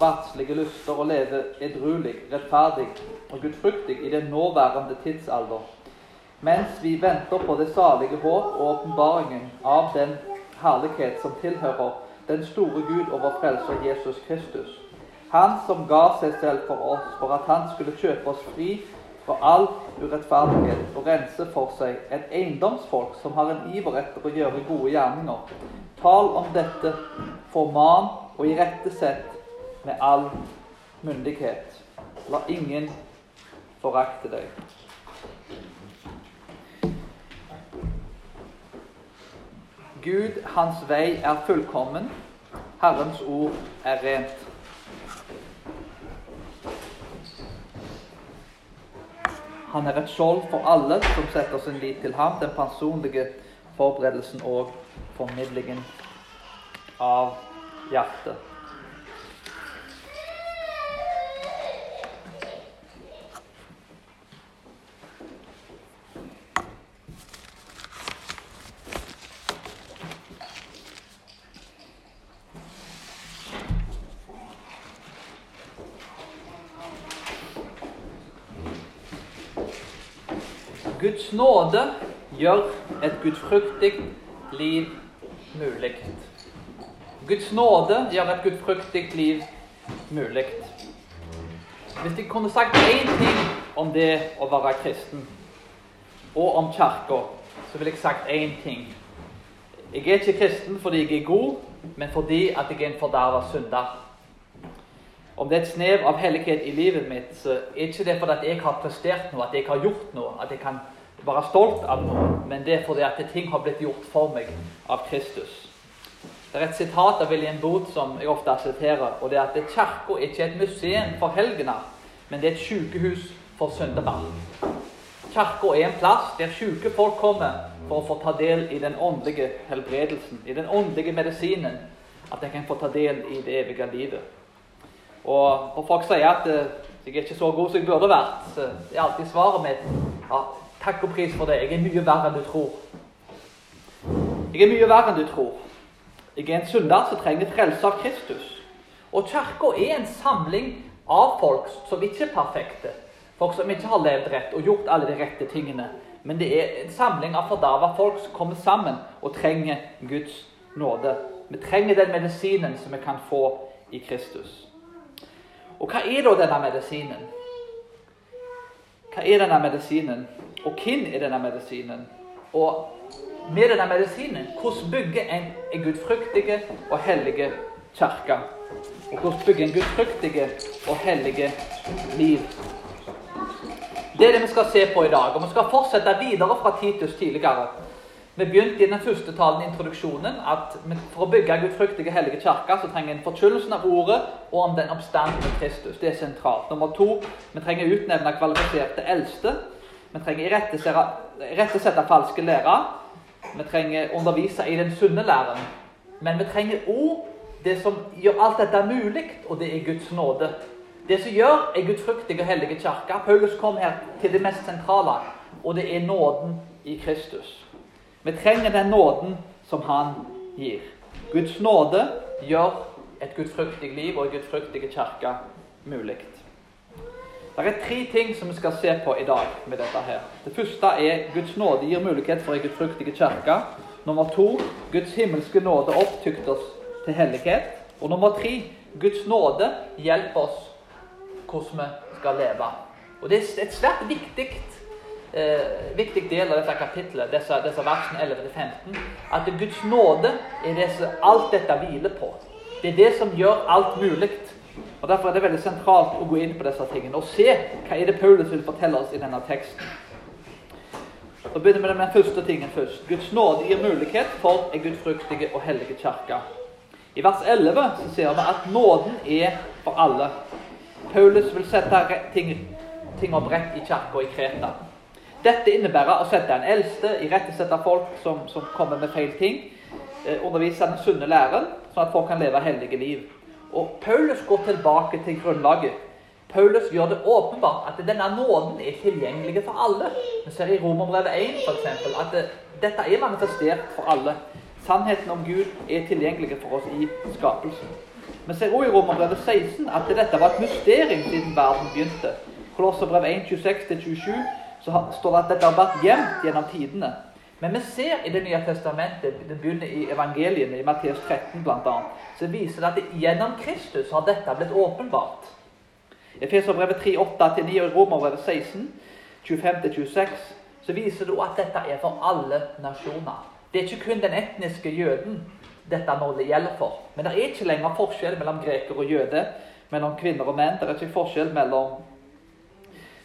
verdslige lyster og leve edruelig, rettferdig og gudfryktig i den nåværende tidsalder, mens vi venter på det salige håp og åpenbaringen av den herlighet som tilhører den store Gud og frelser Jesus Kristus. Han som ga seg selv for oss for at han skulle kjøpe oss fri fra all urettferdighet og rense for seg et eiendomsfolk som har en iver etter å gjøre gode gjerninger. Tal om dette, forman og irettesett med all myndighet. La ingen forakte deg. Gud, hans vei er fullkommen. Herrens ord er rent. Han er et skjold for alle som setter sin lit til ham. Den personlige forberedelsen og formidlingen av hjertet. Guds nåde gjør et gudfryktig liv mulig. Guds nåde gjør et gudfryktig liv mulig. Hvis jeg kunne sagt én ting om det å være kristen, og om Kirka, så ville jeg sagt én ting. Jeg er ikke kristen fordi jeg er god, men fordi at jeg er en forderva synder. Om det er et snev av hellighet i livet mitt, så er ikke det fordi jeg har prestert noe, at jeg har gjort noe, at jeg kan være stolt av noe, men det er fordi at ting har blitt gjort for meg av Kristus. Det er et sitat av William Booth som jeg ofte siterer, og det er at kirka ikke er et museum for helgener, men det er et sykehus for syndere. Kirka er en plass der syke folk kommer for å få ta del i den åndelige helbredelsen, i den åndelige medisinen, at de kan få ta del i det evige livet. Og når folk sier at uh, jeg er ikke så god som jeg burde vært, så er alltid svaret mitt ja, takk og pris for det. Jeg er mye verre enn du tror. Jeg er mye verre enn du tror. Jeg er en synder som trenger frelse av Kristus. Og Kirka er en samling av folk som ikke er perfekte. Folk som ikke har levd rett og gjort alle de rette tingene. Men det er en samling av forderva folk som kommer sammen og trenger Guds nåde. Vi trenger den medisinen som vi kan få i Kristus. Og hva er da denne medisinen? Hva er denne medisinen? Og hvem er denne medisinen? Og med denne medisinen, hvordan bygger en, en gudfryktig og hellig kirke? Og hvordan bygger en gudfryktig og hellig liv? Det er det vi skal se på i dag. Og vi skal fortsette videre fra Titus tidligere. Vi begynte i den første talen introduksjonen at for å bygge gudfryktige hellige kirke, så trenger en forkynnelsen av ordet og om den oppstandende Kristus. Det er sentralt. Nummer to vi trenger å utnevne kvalifiserte eldste. Vi trenger irettesette falske lærere. Vi trenger undervise i den sunne læren. Men vi trenger òg det som gjør alt dette mulig, og det er Guds nåde. Det som gjør en gudfryktig og hellige kirke Paulus kom her til det mest sentrale, og det er nåden i Kristus. Vi trenger den nåden som han gir. Guds nåde gjør et gudfryktig liv og en gudfryktig kirke mulig. Det er tre ting som vi skal se på i dag med dette her. Det første er Guds nåde gir mulighet for en gudfryktig kirke. Nummer to Guds himmelske nåde opptykter oss til hellighet. Og nummer tre Guds nåde hjelper oss hvordan vi skal leve. Og Det er et svært viktig eh, viktig del av dette kapitlet, disse, disse versene 11-15, at Guds nåde er det som alt dette hviler på. Det er det som gjør alt mulig. Og Derfor er det veldig sentralt å gå inn på disse tingene og se hva er det Paulus vil fortelle oss i denne teksten. Så begynner vi med den første tingen først. Guds nåde gir mulighet for en gudfryktig og hellig kirke. I vers 11 så ser vi at nåden er for alle. Paulus vil sette ting, ting opp rett i kirka i Kreta. Dette innebærer å sette en eldste, irettesette folk som, som, kommer med feil ting, eh, undervise den sunne læren, sånn at folk kan leve hellige liv. Og Paulus går tilbake til grunnlaget. Paulus gjør det åpenbart at denne nåden er tilgjengelig for alle. Vi ser i Romerbrevet 1 for eksempel, at det, dette er manifestert for alle. Sannheten om Gud er tilgjengelig for oss i skapelsen. Vi ser også i Romerbrevet 16 at dette var et mysterium siden verden begynte. Kolosserbrev 1.26-27 så står det at dette har vært gjemt gjennom tidene. Men vi ser i Det nye testamentet, det begynner i evangeliene, i Matteus 13 bl.a., så viser det at gjennom Kristus har dette blitt åpenbart. I Efeserbrevet 3.8-9 og Romerbrevet 16, 25-26, så viser det at dette er for alle nasjoner. Det er ikke kun den etniske jøden dette nå gjelder for. Men det er ikke lenger forskjell mellom greker og jøde, mellom kvinner og menn. Det er ikke forskjell mellom,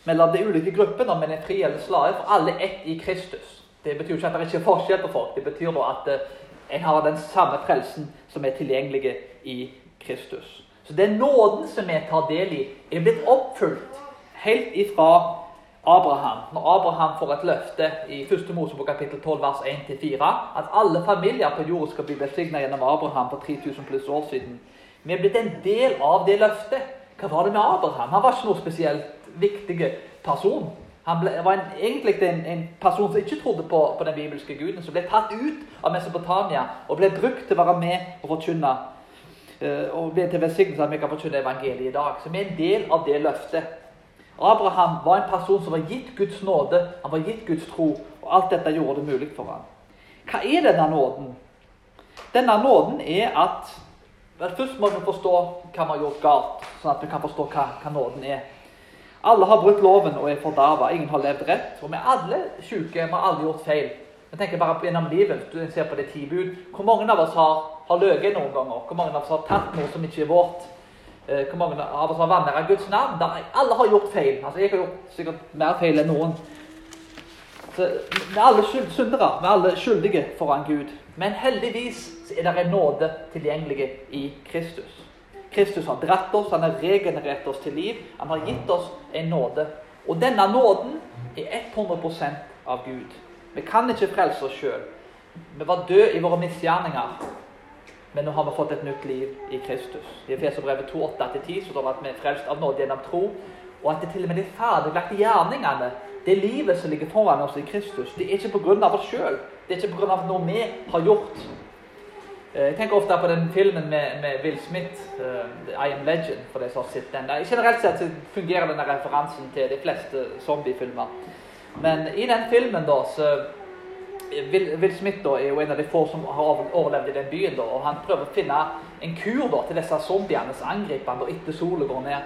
mellom de ulike gruppene, om en er fri eller slave, for alle ett i Kristus. Det betyr jo ikke at det ikke er forskjell på folk. Det betyr da at uh, en har den samme frelsen som er tilgjengelig i Kristus. Så den nåden som vi tar del i, er blitt oppfylt helt ifra Abraham. Når Abraham får et løfte i 1. Mosebok kapittel 12 vers 1-4 at alle familier på jorda skal bli besignet gjennom Abraham for 3000 pluss år siden. Vi er blitt en del av det løftet. Hva var det med Abraham? Han var ikke noe spesielt viktig person. Han ble, var en, egentlig en, en, person som ikke trodde på, på, den bibelske guden, som ble tatt ut av Mesopotamia og ble brukt til å være med og forkynne. Uh, og ble til velsignelse at vi kan forkynne evangeliet i dag. Vi er en del av det løftet. Abraham var en person som var gitt Guds nåde, han var gitt Guds tro. Og alt dette gjorde det mulig for ham. Hva er denne nåden? Denne nåden er at Først må vi forstå hva vi har gjort galt, sånn at vi kan forstå hva, hva nåden er. Alle har brutt loven og er fordarva. Ingen har levd rett. Og vi er alle syke. Vi har alle gjort feil. Jeg tenker bare gjennom livet, du ser på det ti bud. Hvor mange av oss har, har løyet noen ganger? Hvor mange av oss har tatt noe som ikke er vårt? Eh, hvor mange av oss har vanæra Guds navn? Alle har gjort feil. Altså, Jeg har gjort sikkert mer feil enn noen. Så, vi er alle syndere. Vi er alle skyldige foran Gud. Men heldigvis er det en nåde tilgjengelig i Kristus. Kristus har dratt oss, han har regenerert oss til liv. Han har gitt oss en nåde. Og denne nåden er 100% av Gud. Vi kan ikke frelse oss sjøl. Vi var døde i våre misgjerninger. Men nå har vi fått et nytt liv i Kristus. I Efeserbrevet 2, 8-10 står det at vi er frelst av nåde gjennom tro, og at det til og med er ferdiglagte gjerningene, det livet som ligger foran oss i Kristus, det er ikke pga. oss sjøl. Det er ikke pga. noe vi har gjort. Eh, jeg tenker ofte på den filmen med, med Will Smith, uh, 'I Am Legend'. for de som har sett den. Generelt sett fungerer denne referansen til de fleste zombiefilmer. Men i den filmen da, så Will, Will Smith da, er jo en av de få som har overlevd i den byen. da, og Han prøver å finne en kur da, til disse zombienes angripende etter sola går ned.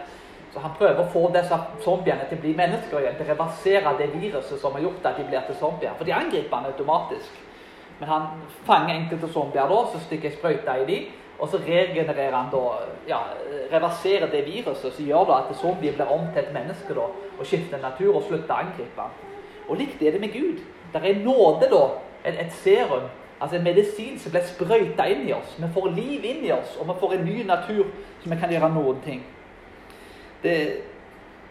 Så Han prøver å få disse zombiene til å bli mennesker igjen, til å reversere det viruset som har gjort at de blir til zombier. For de angriper han automatisk. Men han fanger enkelte zombier da, så stikker jeg sprøyta i dem. Og så regenererer han da, ja, reverserer det viruset som gjør da at zombier blir om til et menneske da, og skifter natur og slutter å angripe. Og likt er det med Gud. Det er nåde, da. Et, et serum. Altså en medisin som blir sprøyta inn i oss. Vi får liv inn i oss, og vi får en ny natur som vi kan gjøre noen ting. Det,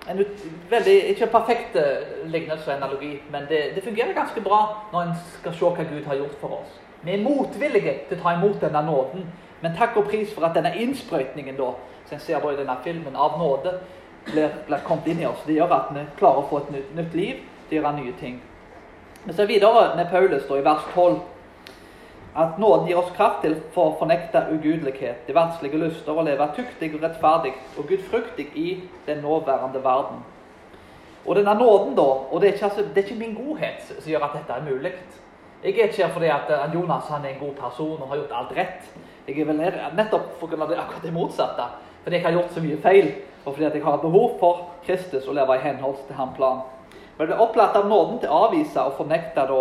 en veldig, ikke perfekt eh, lignelse og analogi, men det, det, fungerer ganske bra når en skal se hva Gud har gjort for oss. Vi er motvillige til å ta imot denne nåden, men takk og pris for at denne innsprøytningen da, som en ser da i denne filmen, av nåde, blir, blir kommet inn i oss. Det gjør at vi klarer å få et nytt, nytt liv å gjøre nye ting. Vi ser videre med Paulus da, i vers 12 at nåden gir oss kraft til for å fornekte ugudelighet, de verdslige lyster, og leve tuktig og rettferdig og gudfryktig i den nåværende verden. Og denne nåden, da, og det er, ikke, altså, det er ikke min godhet som gjør at dette er mulig. Jeg er ikke her fordi at eh, Jonas han er en god person og har gjort alt rett. Jeg er vel her nettopp pga. det akkurat det motsatte. Fordi jeg har gjort så mye feil, og fordi jeg har behov for Kristus å leve i henhold til hans plan. Men jeg blir opplatt av nåden til å avvise og fornekte da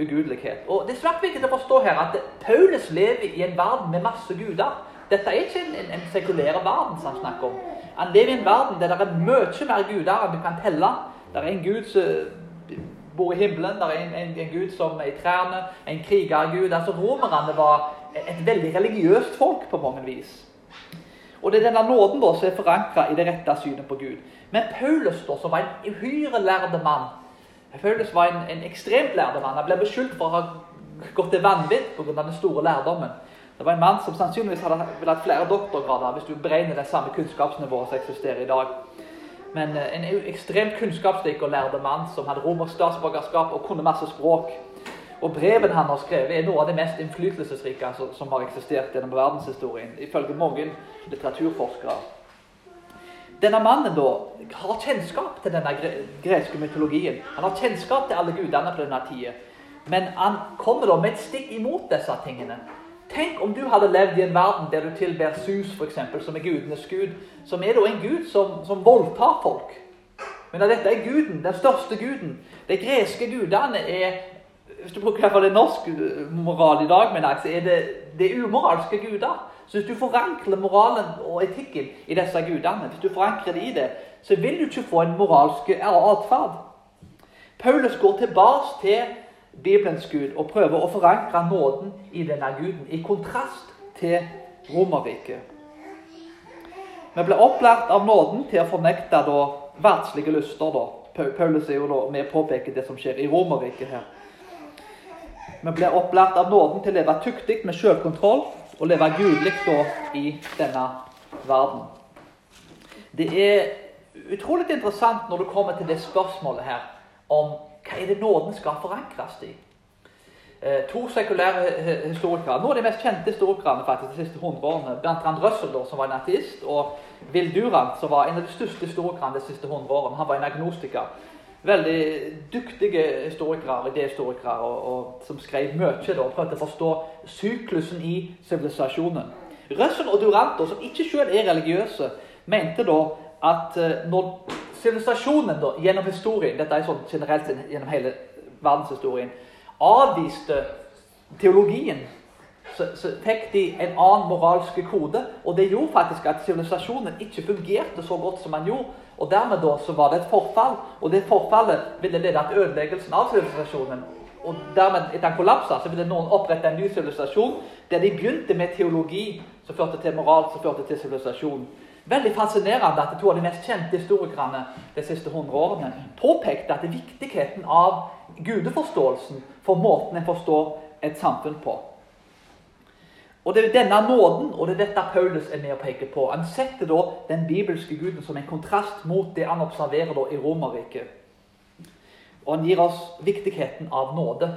ugudelighet. Og Det er svært viktig å forstå her at Paulus lever i en verden med masse guder. Dette er ikke en, en, sekulær verden som han snakker om. Han lever i en verden der det er mye mer guder enn du kan telle. Det er en gud som bor i himmelen, det er en, en, en gud som er i trærne, en krigergud. Altså Romerne var et veldig religiøst folk på mange vis. Og det er denne nåden da som er forankra i det rette synet på Gud. Men Paulus, da, som var en uhyre lærde mann, Paulus var en, en ekstremt lærde mann. Han ble beskyldt for å ha gått til vanvidd pga. den store lærdommen. Det var en mann som sannsynligvis hadde ville hatt flere doktorgrader hvis du beregner det samme kunnskapsnivået som eksisterer i dag. Men eh, en ekstremt kunnskapsrik og lærde mann som hadde romersk statsborgerskap og kunne masse språk. Og brevene han har skrevet, er noe av det mest innflytelsesrike som har eksistert gjennom verdenshistorien, ifølge mange litteraturforskere. Denne mannen da har kjennskap til denne greske mytologien. Han har kjennskap til alle gudene på denne tida. Men han kommer da med et stikk imot disse tingene. Tenk om du hadde levd i en verden der du tilber Sus, f.eks., som er gudenes gud. Som er da en gud som, som voldtar folk. Men dette er guden, den største guden. De greske gudene er hvis du bruker hva det norsk moral i dag, men så er det, det er umoralske guder. Så hvis du forankrer moralen og etikken i disse gudene, hvis du forankrer det i det, så vil du ikke få en moralsk atferd. Paulus går tilbake til Bibelens Gud og prøver å forankre nåden i denne guden, i kontrast til Romerriket. Vi ble opplært av nåden til å fornekte verdslige lyster. da. Paulus er jo da med å påpeke det som skjer i Romerriket her. Vi blir opplært av nåden til å leve tuktig med selvkontroll og leve gudelig i denne verden. Det er utrolig interessant når du kommer til det spørsmålet her om hva er det nåden skal forankres i. Eh, to sekulære historikere, Noen av de mest kjente historikerne faktisk de siste 100 årene, Bertrand Russell, som var en ateist, og Will Durant, som var en av de største historikerne de siste 100 årene. Han var en agnostiker veldig dyktige historikere, idéhistorikere, og, og, som skrev mye og prøvde å forstå syklusen i sivilisasjonen. Russell og Duranto, som ikke selv er religiøse, mente da at eh, når sivilisasjonen gjennom historien Dette er sånn generelt gjennom hele verdenshistorien avviste teologien så, så, fikk de en annen moralsk kode. Og det gjorde faktisk at sivilisasjonen ikke fungerte så godt som den gjorde. Og dermed da så var det et forfall, og det forfallet ville lede til ødeleggelsen av sivilisasjonen. Og dermed, etter den kollapsa, så ville noen opprette en ny sivilisasjon der de begynte med teologi som førte til moral, som førte til sivilisasjon. Veldig fascinerende at to av de mest kjente historikerne de siste 100 årene påpekte at det er viktigheten av gudeforståelsen for måten en forstår et samfunn på. Og Det er denne nåden, og det er dette Paulus er med å peke på. Han setter da den bibelske guden som en kontrast mot det han observerer da i Romerriket. Og han gir oss viktigheten av nåde.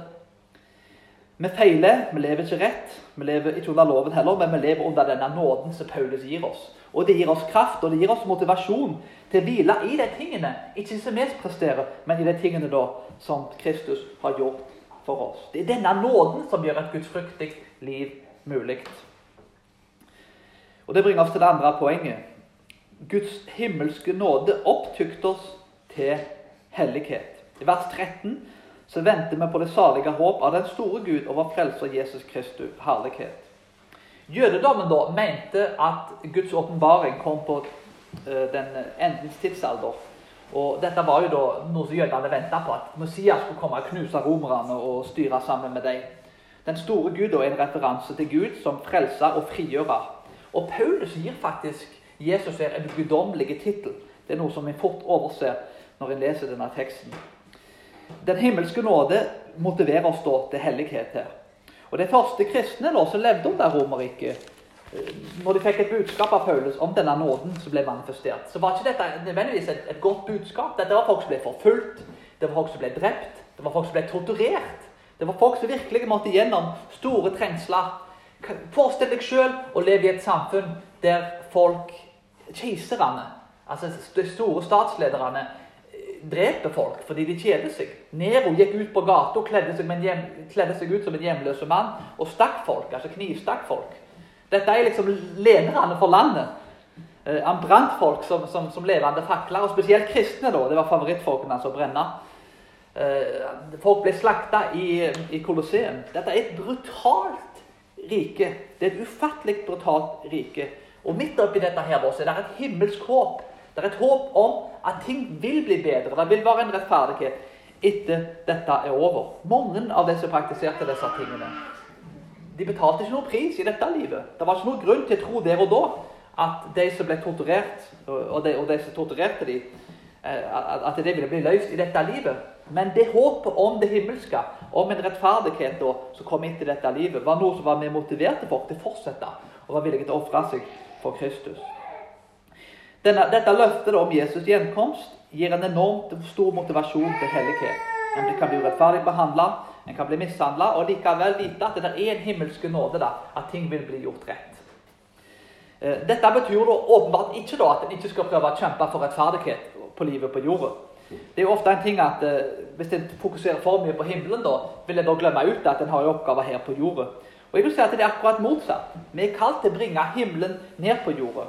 Vi feiler, vi lever ikke rett. Vi lever ikke under loven heller, men vi lever under denne nåden som Paulus gir oss. Og det gir oss kraft, og det gir oss motivasjon til å hvile i de tingene. Ikke som vi presterer, men i de tingene da som Kristus har gjort for oss. Det er denne nåden som gjør et gudfryktig liv mulig. Og Det bringer oss til det andre poenget. Guds himmelske nåde opptykte oss til hellighet. I vers 13 så venter vi på det salige håp av den store Gud over frelser Jesus Kristus herlighet. Jødedommen da mente at Guds åpenbaring kom på uh, den endens tidsalder. Og Dette var jo da noe som jødene venta på, at Messias skulle komme og knuse romerne og styre sammen med dem. Den store Gud er en referanse til Gud som frelser og frigjører. Og Paulus gir faktisk Jesus her en guddommelig tittel. Det er noe som vi fort overser når en leser denne teksten. Den himmelske nåde motiverer oss da til hellighet her. Og De første kristne da, som levde under Romerriket, eh, når de fikk et budskap av Paulus om denne nåden som ble manifestert, så var ikke dette nødvendigvis et, et godt budskap. Dette var folk som ble forfulgt, det var folk som ble drept, det var folk som ble torturert. Det var folk som virkelig måtte gjennom store trengsler. Forestill deg sjøl å leve i et samfunn der folk, keiserne, altså de store statslederne, dreper folk fordi de kjeder seg. Nero gikk ut på gata og kledde seg, hjem, kledde seg, ut som en hjemløs mann og stakk folk, altså knivstakk folk. Dette er liksom lederne for landet. Eh, han brant folk som, som, som levende fakler, og spesielt kristne. da, Det var favorittfolkene som brenner. Eh, folk ble slakta i, i Colosseum. Dette er et brutalt rike. Det er et ufattelig brutalt rike. Og midt oppi dette her Det er et himmelsk håp. Det er et håp om at ting vil bli bedre. Det vil være en rettferdighet etter dette er over. Mange av de som praktiserte disse tingene, de betalte ikke noen pris i dette livet. Det var ikke noen grunn til å tro der og da at de som ble torturert, og de, og de som torturerte dem, eh, at det ville bli løst i dette livet. Men det håpet om det himmelske, om en rettferdighet da, som kom inn til dette livet, var noe som var mer motiverte folk til å fortsette og var villige til å ofre seg for Kristus. Denne, dette løftet om Jesus' gjenkomst gir en enormt stor motivasjon til hellighet. En kan bli urettferdig behandla, en kan bli mishandla, og likevel vite at det er en himmelske nåde, da, at ting vil bli gjort rett. Eh, dette betyr da åpenbart ikke da at en ikke skal prøve å kjempe for rettferdighet på livet på jorda. Det er jo ofte en ting at eh, Hvis en fokuserer for mye på himmelen, da, vil en da glemme ut at en har en oppgave her på jorda. Og jeg vil si at Det er akkurat motsatt. Vi er kalt til å bringe himmelen ned på jorda.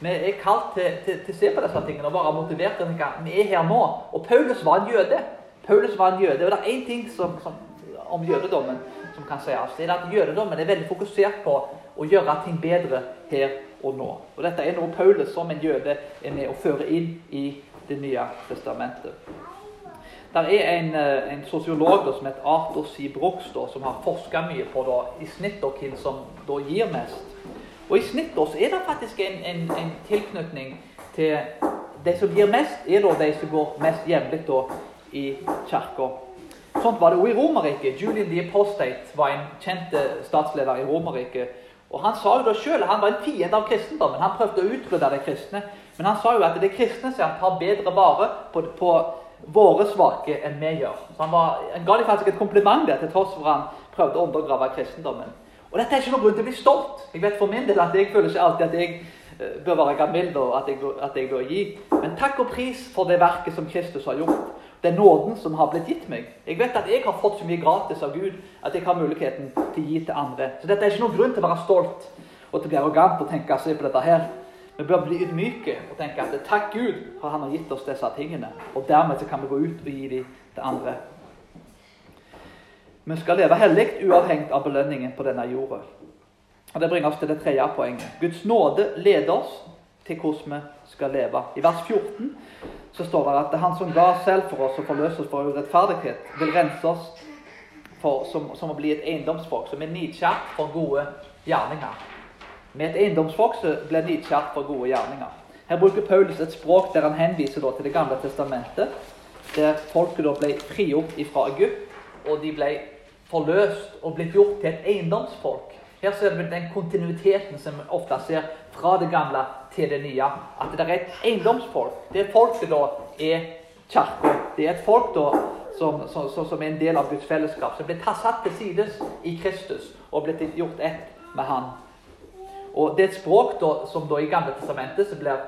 Vi er kalt til, å se på disse tingene og være motivert til at vi er her nå. Og Paulus var en jøde. Paulus var en jøde, og Det er én ting som, som, om jødedommen som kan sies. Det er at Jødedommen er veldig fokusert på å gjøre ting bedre her og nå. Og Dette er noe Paulus som en jøde er med å føre inn i Det nye testamentet. Der er en, eh, en sosiolog som heter Arthur C. Brooks, da, som har forska mye på da, i snitt og hvem som da gir mest. Og I snitt da, så er det faktisk en, en, en tilknytning til de som gir mest, er da de som går mest jevnlig i kirka. Sånt var det òg i Romerriket. Julian the Apostate var en kjent eh, statsleder i Romerriket. Og Han sa jo da selv, han var en fiende av kristendommen. Han prøvde å utrydde de kristne. Men han sa jo at det kristne som tar bedre vare på, på våre svake enn vi gjør. Så Han, var, han ga dem faktisk et kompliment der, til tross for han prøvde å undergrave kristendommen. Og Dette er ikke noen grunn til å bli stolt. Jeg vet for min del at jeg føler ikke alltid at jeg uh, bør være gamild og at jeg, at jeg bør gi. Men takk og pris for det verket som Kristus har gjort den nåden som har blitt gitt meg. Jeg vet at jeg har fått så mye gratis av Gud at jeg har muligheten til å gi til andre. Så dette er ikke noen grunn til å være stolt og til å bli arrogant og tenke seg på dette her. Vi bør bli ydmyke og tenke at takk Gud for han har gitt oss disse tingene. Og dermed så kan vi gå ut og gi dem til andre. Vi skal leve hellig uavhengig av belønningen på denne jorda. Og Det bringer oss til det tredje poenget. Guds nåde leder oss til hvordan vi skal leve. I vers 14 så står det at Han som ga selv for oss og forløste oss for urettferdighet, vil rense oss for, som, som, å bli et eiendomsfolk som er nidkjært for gode gjerninger. Med et eiendomsfolk ble de nidkjært for gode gjerninger. Her bruker Paulus et språk der han henviser til Det gamle testamentet, der folket ble frigjort fra Egypt, og de ble forløst og blitt gjort til et eiendomsfolk. Her ser vi den kontinuiteten som vi ofte ser fra det gamle til det nye. At det er et eiendomsfolk. Det folket da er kirka. Det er et folk da som, som, som, er en del av Guds fellesskap. Som blir satt til sides i Kristus og blitt gjort ett med Han. Og Det er et språk da, som da i Gamle testamentet som blir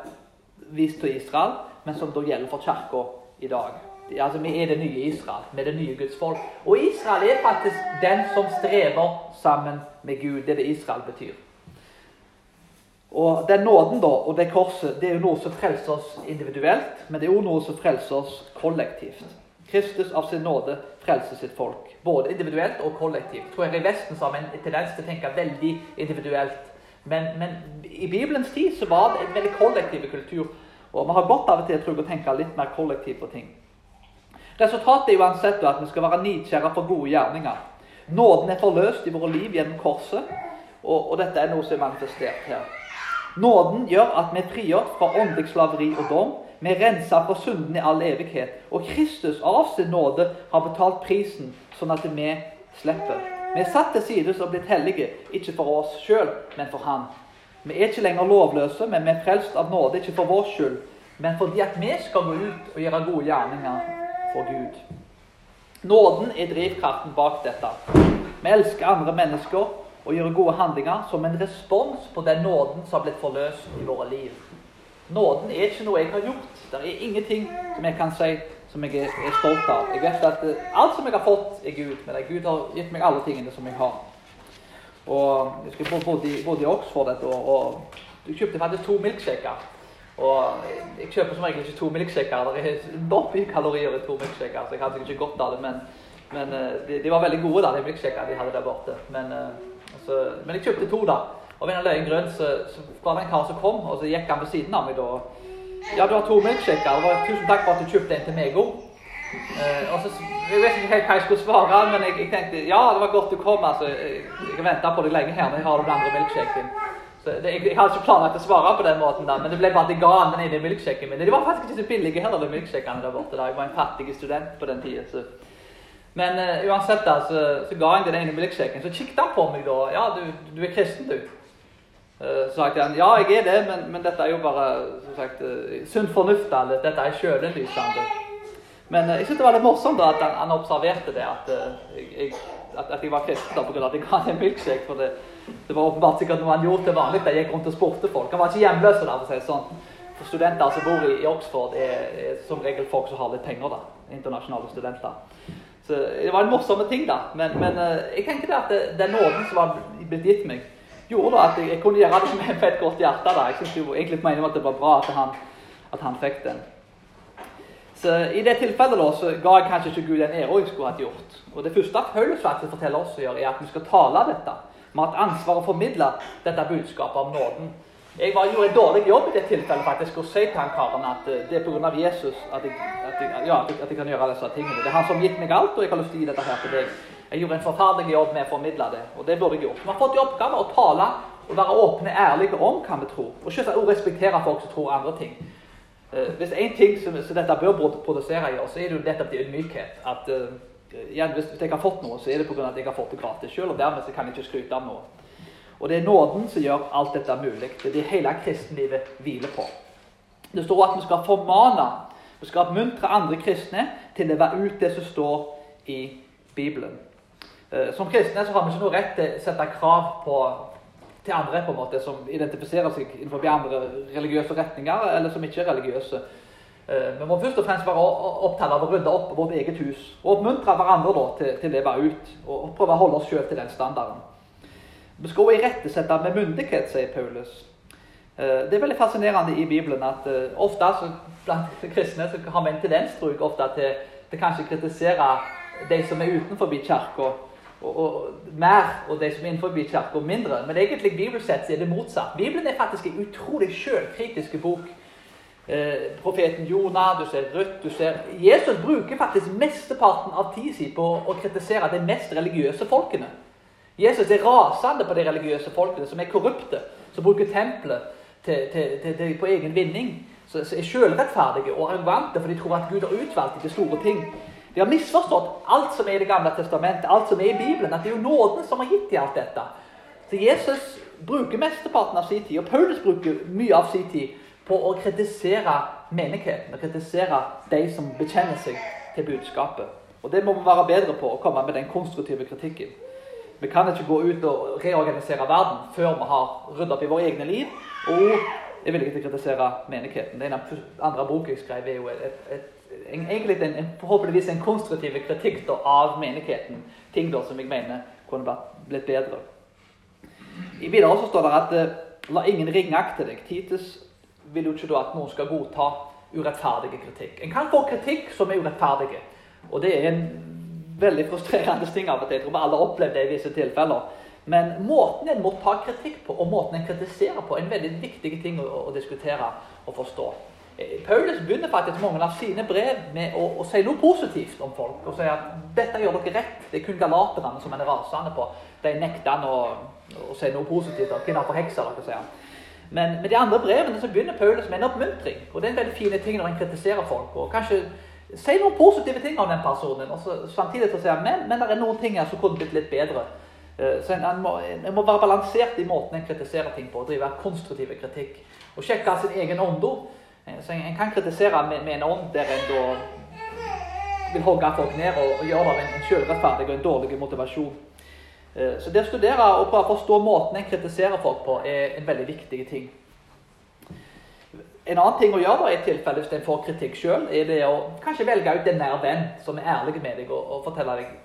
vist til Israel, men som da gjelder for kirka i dag. Altså, Vi er det nye Israel, vi er det nye Guds folk. Og Israel er faktisk den som strever sammen med Gud. Det er det Israel betyr. Og Den nåden da, og det korset det er jo noe som frelser oss individuelt, men det er også noe som frelser oss kollektivt. Kristus av sin nåde frelser sitt folk, både individuelt og kollektivt. tror jeg I Vesten så har vi en tendens til å tenke veldig individuelt. Men, men, i Bibelens tid så var det en veldig kollektiv kultur. Og vi har godt av og til å tenke litt mer kollektivt på ting. Resultatet er uansett at vi skal være nidkjære for gode gjerninger. Nåden er forløst i våre liv gjennom korset, og, og dette er noe som er manifestert her. Nåden gjør at vi er frigjort fra åndelig slaveri og dom. Vi er rensa fra synden i all evighet. Og Kristus av sin nåde har betalt prisen, sånn at vi slipper. Vi er satt til side og blitt hellige, ikke for oss sjøl, men for Han. Vi er ikke lenger lovløse, men vi er frelst av nåde, ikke for vår skyld, men fordi at vi skal gå ut og gjøre gode gjerninger for Gud. Nåden er drivkraften bak dette. Vi elsker andre mennesker og gjør gode handlinger som en respons på den nåden som har blitt forløst i våre liv. Nåden er ikke noe jeg har gjort. Det er ingenting som jeg kan si som jeg er stolt av. Jeg vet at eh, Alt som jeg har fått, er Gud. Men Gud har gitt meg alle tingene som jeg har. Og Jeg i, bodde i Oxford et år, og du kjøpte faktisk to milkshaker. Og jeg kjøper som regel ikke to milkshaker. Det er enormt mye kalorier i to milkshaker, så jeg hadde ikke godt av det. Men, men eh, de, de, var veldig gode, da, de milkshakene de hadde der borte. Men, altså, men, jeg kjøpte to, da. Og ved en løyen grunn så, så var det en kar som kom, og så gikk han ved siden av meg da. Ja, du har to milkshaker. Tusen takk for at du kjøpte en til meg òg. Så, jeg vet ikke helt hva jeg skulle svare, men jeg, jeg, tenkte ja, det var godt du kom. altså, Jeg, jeg venta på deg lenge her, men jeg har den andre milkshaken. Så det, jeg, jeg, hadde ikke planlagt å svare på den måten, da, men det ble bare at jeg ga han den ene milkshaken min. De var faktisk ikke så billige heller, de milkshakene der borte. da. Jeg var en fattig student på den tida. Men uh, uansett, da, så, så, ga jeg den ene milkshaken. Så kikket han på meg da. 'Ja, du, du er kristen, du.' Uh, så sa han ja, jeg er det, men, men dette er jo bare som sagt, uh, sunn fornuft. Eller, Dette er sjølinnlysende. Men jeg synes det var litt morsomt da, at han, han observerte det, at, jeg, at, at jeg var kristen pga. at jeg ga en milkshake. for det, det var åpenbart sikkert noe han gjorde til vanlig jeg gikk rundt og spurte folk. Han var ikke hjemløs. for å si sånn. For Studenter som bor i, i Oxford, er, er, som regel folk som har litt penger. da, Internasjonale studenter. Så Det var en morsomme ting, da. Men, men jeg tenker det at den nåden som var blitt gitt meg, gjorde da at jeg, jeg kunne gjøre det med et godt hjerte. da. Jeg synes jo egentlig på at det var bra at han, at han fikk den. Så I det tilfellet da, så ga jeg kanskje ikke Gud den æra jeg skulle hatt gjort. Og Det første Paulus faktisk forteller oss å gjøre, er at vi skal tale dette. Vi har hatt ansvar å formidle dette budskapet om nåden. Jeg var, gjorde en dårlig jobb i det tilfellet faktisk å si til han karen at uh, det er pga. Jesus at jeg, at, jeg, ja, at jeg, kan gjøre disse tingene. Det er han som har gitt meg alt, og jeg har lyst til å gi dette her til deg. Jeg gjorde en forferdelig jobb med å formidle det, og det burde jeg gjort. Vi har fått i oppgave å tale og være åpne ærlige om hva vi tror. Og selvsagt respektere folk som tror andre ting. Uh, hvis én ting som, som, dette bør produsere oss, så er det jo nettopp det ydmykhet. At uh, igjen, hvis, jeg har fått noe, så er det pga. at jeg har fått det gratis sjøl. Og dermed så kan jeg ikke skryte av noe. Og det er nåden som gjør alt dette mulig. Det er det hele kristenlivet hviler på. Det står at vi skal formane, vi skal oppmuntre andre kristne til å leve ut det som står i Bibelen. Eh, som kristne så har vi ikke noe rett til å sette krav på, til andre på en måte, som identifiserer seg innenfor andre religiøse retninger, eller som ikke er religiøse. Eh, vi må først og fremst være opptatt av å rydde opp vårt eget hus og oppmuntre hverandre da, til, til å leve ut og prøve å holde oss sjøl til den standarden. Vi skal også irettesette med myndighet, sier Paulus. Eh, det er veldig fascinerende i Bibelen at ofte så blant kristne så har vi en tendens til, til kanskje kritisere de som er utenfor kirka, og, og, mer, og de som er innenfor kirka, mindre. Men egentlig bibelsett er det motsatt. Bibelen er faktisk en utrolig sjølkritisk bok. Eh, profeten Jonah, du ser Ruth du ser Jesus bruker faktisk mesteparten av tida si på å kritisere de mest religiøse folkene. Jesus er rasende på de religiøse folkene som er korrupte, som bruker tempelet til, til, til, på egen vinning. Som er selvrettferdige og arrogante, for de tror at Gud har utvalgt dem til store ting. De har misforstått alt som er i Det gamle testamentet, alt som er i Bibelen. At det er jo nåden som har gitt dem alt dette. Så Jesus bruker mesteparten av sin tid, og Paulus bruker mye av sin tid, på å kritisere menigheten. Og kritisere de som bekjenner seg til budskapet. Og det må vi være bedre på, å komme med den konstruktive kritikken. Vi kan ikke gå ut og reorganisere verden før vi har ryddet opp i våre egne liv. Og jeg vil ikke kritisere menigheten. Den andre boka jeg skrev, er jo et, et, egentlig en, forhåpentligvis en konstruktiv kritikk da, av menigheten. Ting da, som jeg mener kunne blitt bedre. I Videre så står det at eh, la ingen ringakte deg. Titus vil jo ikke da at noen skal godta urettferdig kritikk. En kan få kritikk som er urettferdig. Og det er en veldig frustrerende ting av og til. Jeg tror vi alle har opplevd det i visse tilfeller. Men måten en må ta kritikk på, og måten en kritiserer på, er en veldig viktig ting å, å diskutere og forstå. Eh, Paulus begynner faktisk mange av sine brev med å, å, si noe positivt om folk. Og si at 'dette gjør dere rett'. Det er kun galaterne som er rasende på. De nekter han å, å, si noe positivt om kvinner forhekser dere, sier han. Men med de andre brevene så begynner Paulus med en oppmuntring. Og det er en veldig fin ting når en kritiserer folk. og kanskje Si noen positive ting om den personen. og så, samtidig så sier han, men, men det er noen ting her som kunne blitt litt bedre. Uh, så en, en, må, en, må, være balansert i måten en kritiserer ting på. og Drive konstruktiv kritikk. Og sjekke sin egen ånd. Uh, så en, kan kritisere med, med, en ånd der en da vil hogge folk ned og, og gjøre det av en, selvrettferdig og en dårlig motivasjon. Uh, så det å studere og prøve å forstå måten en kritiserer folk på, er en veldig viktig ting. En annen ting å gjøre da, i tilfelle hvis en får kritikk sjøl, er det å kanskje velge ut en nær venn som er ærlig med deg og, og fortelle deg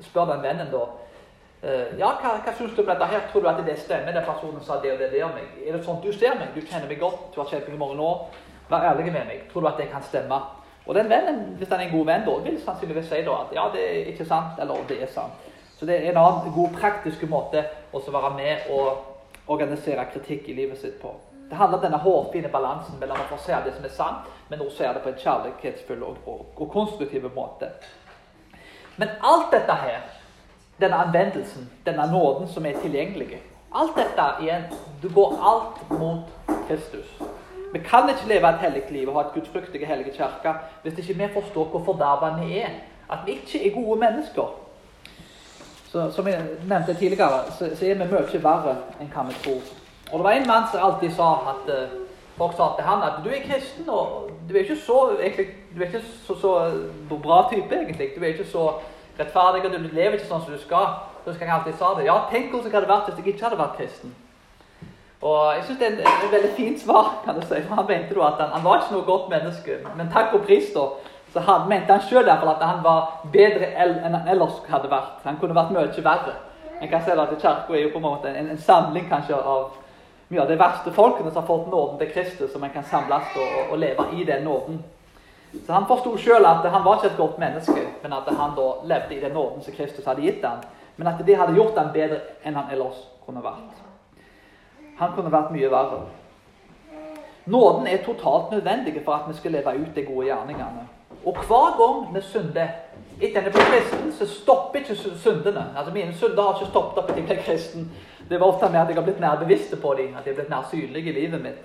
Spør den vennen da uh, Ja, hva, hva syns du om dette her? Tror du at det stemmer? Den personen sa det og det, det om meg. Er det sånn du ser meg? Du kjenner meg godt, du har kjent meg i mange år. Vær ærlig med meg. Tror du at det kan stemme? Og den vennen, hvis han er en god venn, da, vil sannsynligvis si da at ja, det er ikke sant, eller det er sant. Så det er en annen god praktisk måte å være med og organisere kritikk i livet sitt på. Det handler om denne hårfine balansen mellom å få se det som er sant, men også se det på en kjærlighetsfull og, og, og, konstruktiv måte. Men alt dette her, denne anvendelsen, denne nåden som er tilgjengelig Alt dette igjen, Du går alt mot Kristus. Vi kan ikke leve et hellig liv og ha et gudfryktig hellige kirke hvis ikke vi forstår hvor forderva vi er. At vi ikke er gode mennesker. Så, som jeg nevnte tidligere, så, så er vi mye verre enn hva vi tror. Og det var en mann som alltid sa at uh, folk sa til han at du er kristen, og du er ikke så, egentlig, du er ikke så, så bra type, egentlig. Du er ikke så rettferdig, og du lever ikke sånn som du skal. Så skal jeg alltid sa det. Ja, tenk hvordan det hadde vært hvis jeg ikke hadde vært kristen. Og jeg synes Det er et, veldig fint svar. kan du si, for Han mente da at han, han var ikke noe godt menneske. Men takk og pris da, så han, mente han sjøl at han var bedre enn han ellers hadde vært. Han kunne vært mye verre. En kan si at Kirka er jo på en måte en, en, samling kanskje av mye av de verste folkene som har fått nåden til Kristus, som en kan samles og, og, og leve i den nåden. Så Han forsto sjøl at han var ikke et godt menneske, men at han da levde i den nåden som Kristus hadde gitt ham. Men at det hadde gjort ham bedre enn han ellers kunne vært. Han kunne vært mye verre. Nåden er totalt nødvendig for at vi skal leve ut de gode gjerningene. Og hver gang vi synder etter jeg ble kristen, så stopper ikke syndene. Altså Mine synder har ikke stoppet opp etter jeg ble kristen. Det var ofte med at jeg har blitt mer bevisst på dem, at jeg har blitt mer synlig i livet mitt.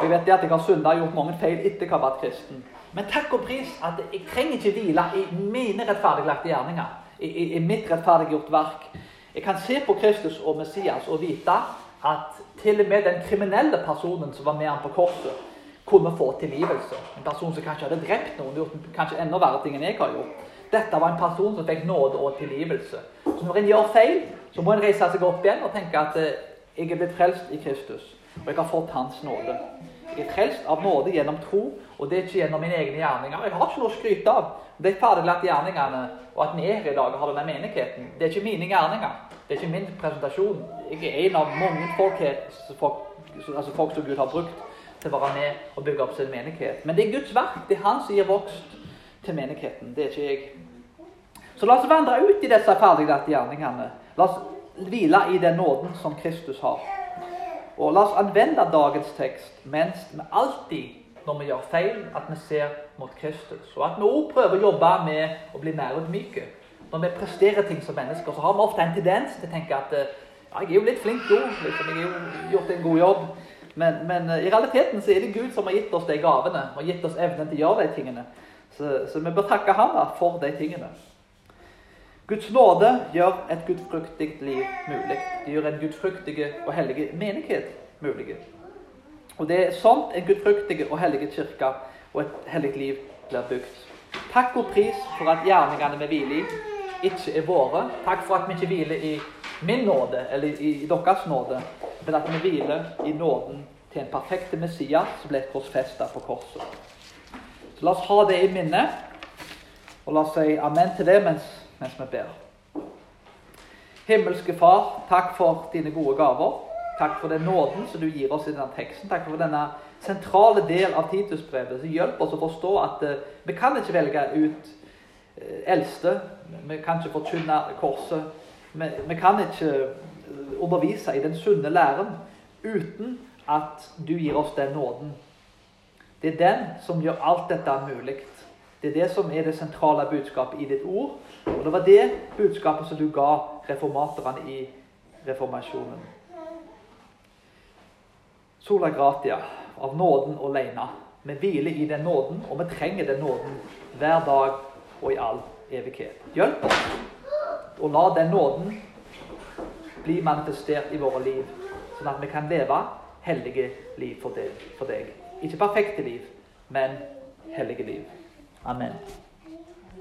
Jeg vet at jeg har synda og gjort mange feil etter jeg har vært kristen. Men takk og pris at jeg trenger ikke hvile i mine rettferdiglagte gjerninger. I, i, i mitt rettferdiggjort verk. Jeg kan se på Kristus og Messias og vite at til og med den kriminelle personen som var med ham på korset, kunne få tilgivelse. En person som kanskje hadde drept noen, gjort kanskje enda verre ting enn jeg har gjort. Dette var en person som fikk nåde og tilgivelse. Så når en gjør feil, så må en reise seg opp igjen og tenke at eh, jeg er blitt frelst i Kristus, og jeg har fått Hans nåde. Jeg er frelst av nåde gjennom tro, og det er ikke gjennom mine egne gjerninger. Jeg har ikke noe å skryte av. De ferdiglagte gjerningene, og at vi er her i dag og har denne menigheten, det er ikke mine gjerninger. Det er ikke min presentasjon. Jeg er en av mange folk her, folk, altså folk som Gud har brukt til å være med og bygge opp sin menighet. Men det er Guds verk. Det er Han som gir vokst til menigheten. Det er ikke jeg. Så la oss vandre ut i disse ferdiglagte gjerningene. La oss hvile i den nåden som Kristus har. Og la oss anvende dagens tekst mens vi alltid, når vi gjør feil, at vi ser mot Kristus. Og at vi også prøver å jobbe med å bli mer ydmyke. Når vi presterer ting som mennesker, så har vi ofte en tendens til å tenke at ja, jeg er jo litt flink jo, liksom, jeg har jo gjort en god jobb. Men, men, i realiteten så er det Gud som har gitt oss de gavene og gitt oss evnen til å gjøre de tingene. Så, så vi bør takke ham for de tingene. Guds nåde gjør et gudfruktig liv mulig. Det gjør en gudfruktig og hellig menighet mulig. Og Det er sånn en gudfruktig og hellig kirke og et hellig liv blir bygd. Takk og pris for at gjerningene vi hviler i, ikke er våre. Takk for at vi ikke hviler i min nåde eller i, deres nåde, men at vi hviler i nåden til en perfekte Messias som ble korsfesta på korset. Så la oss ha det i minne, og la oss si amen til det mens, mens vi ber. Himmelske Far, takk for dine gode gaver. Takk for den nåden som du gir oss i denne teksten. Takk for denne sentrale del av Titusbrevet som hjelper oss å forstå at uh, vi kan ikke velge ut eldste. Vi kan ikke forkynne korset. Vi, vi, kan ikke eh, undervise i den sunne læren uten at du gir oss den nåden det er den som gjør alt dette mulig. Det er det som er det sentrale budskapet i ditt ord. Og det var det budskapet som du ga reformaterne i reformasjonen. Sola gratia, av nåden alene. Vi hviler i den nåden, og vi trenger den nåden hver dag og i all evighet. Hjelp oss å la den nåden bli manifestert i våre liv, sånn at vi kan leve hellige liv for deg. For deg. Ikke perfekte liv, men hellige liv. Amen.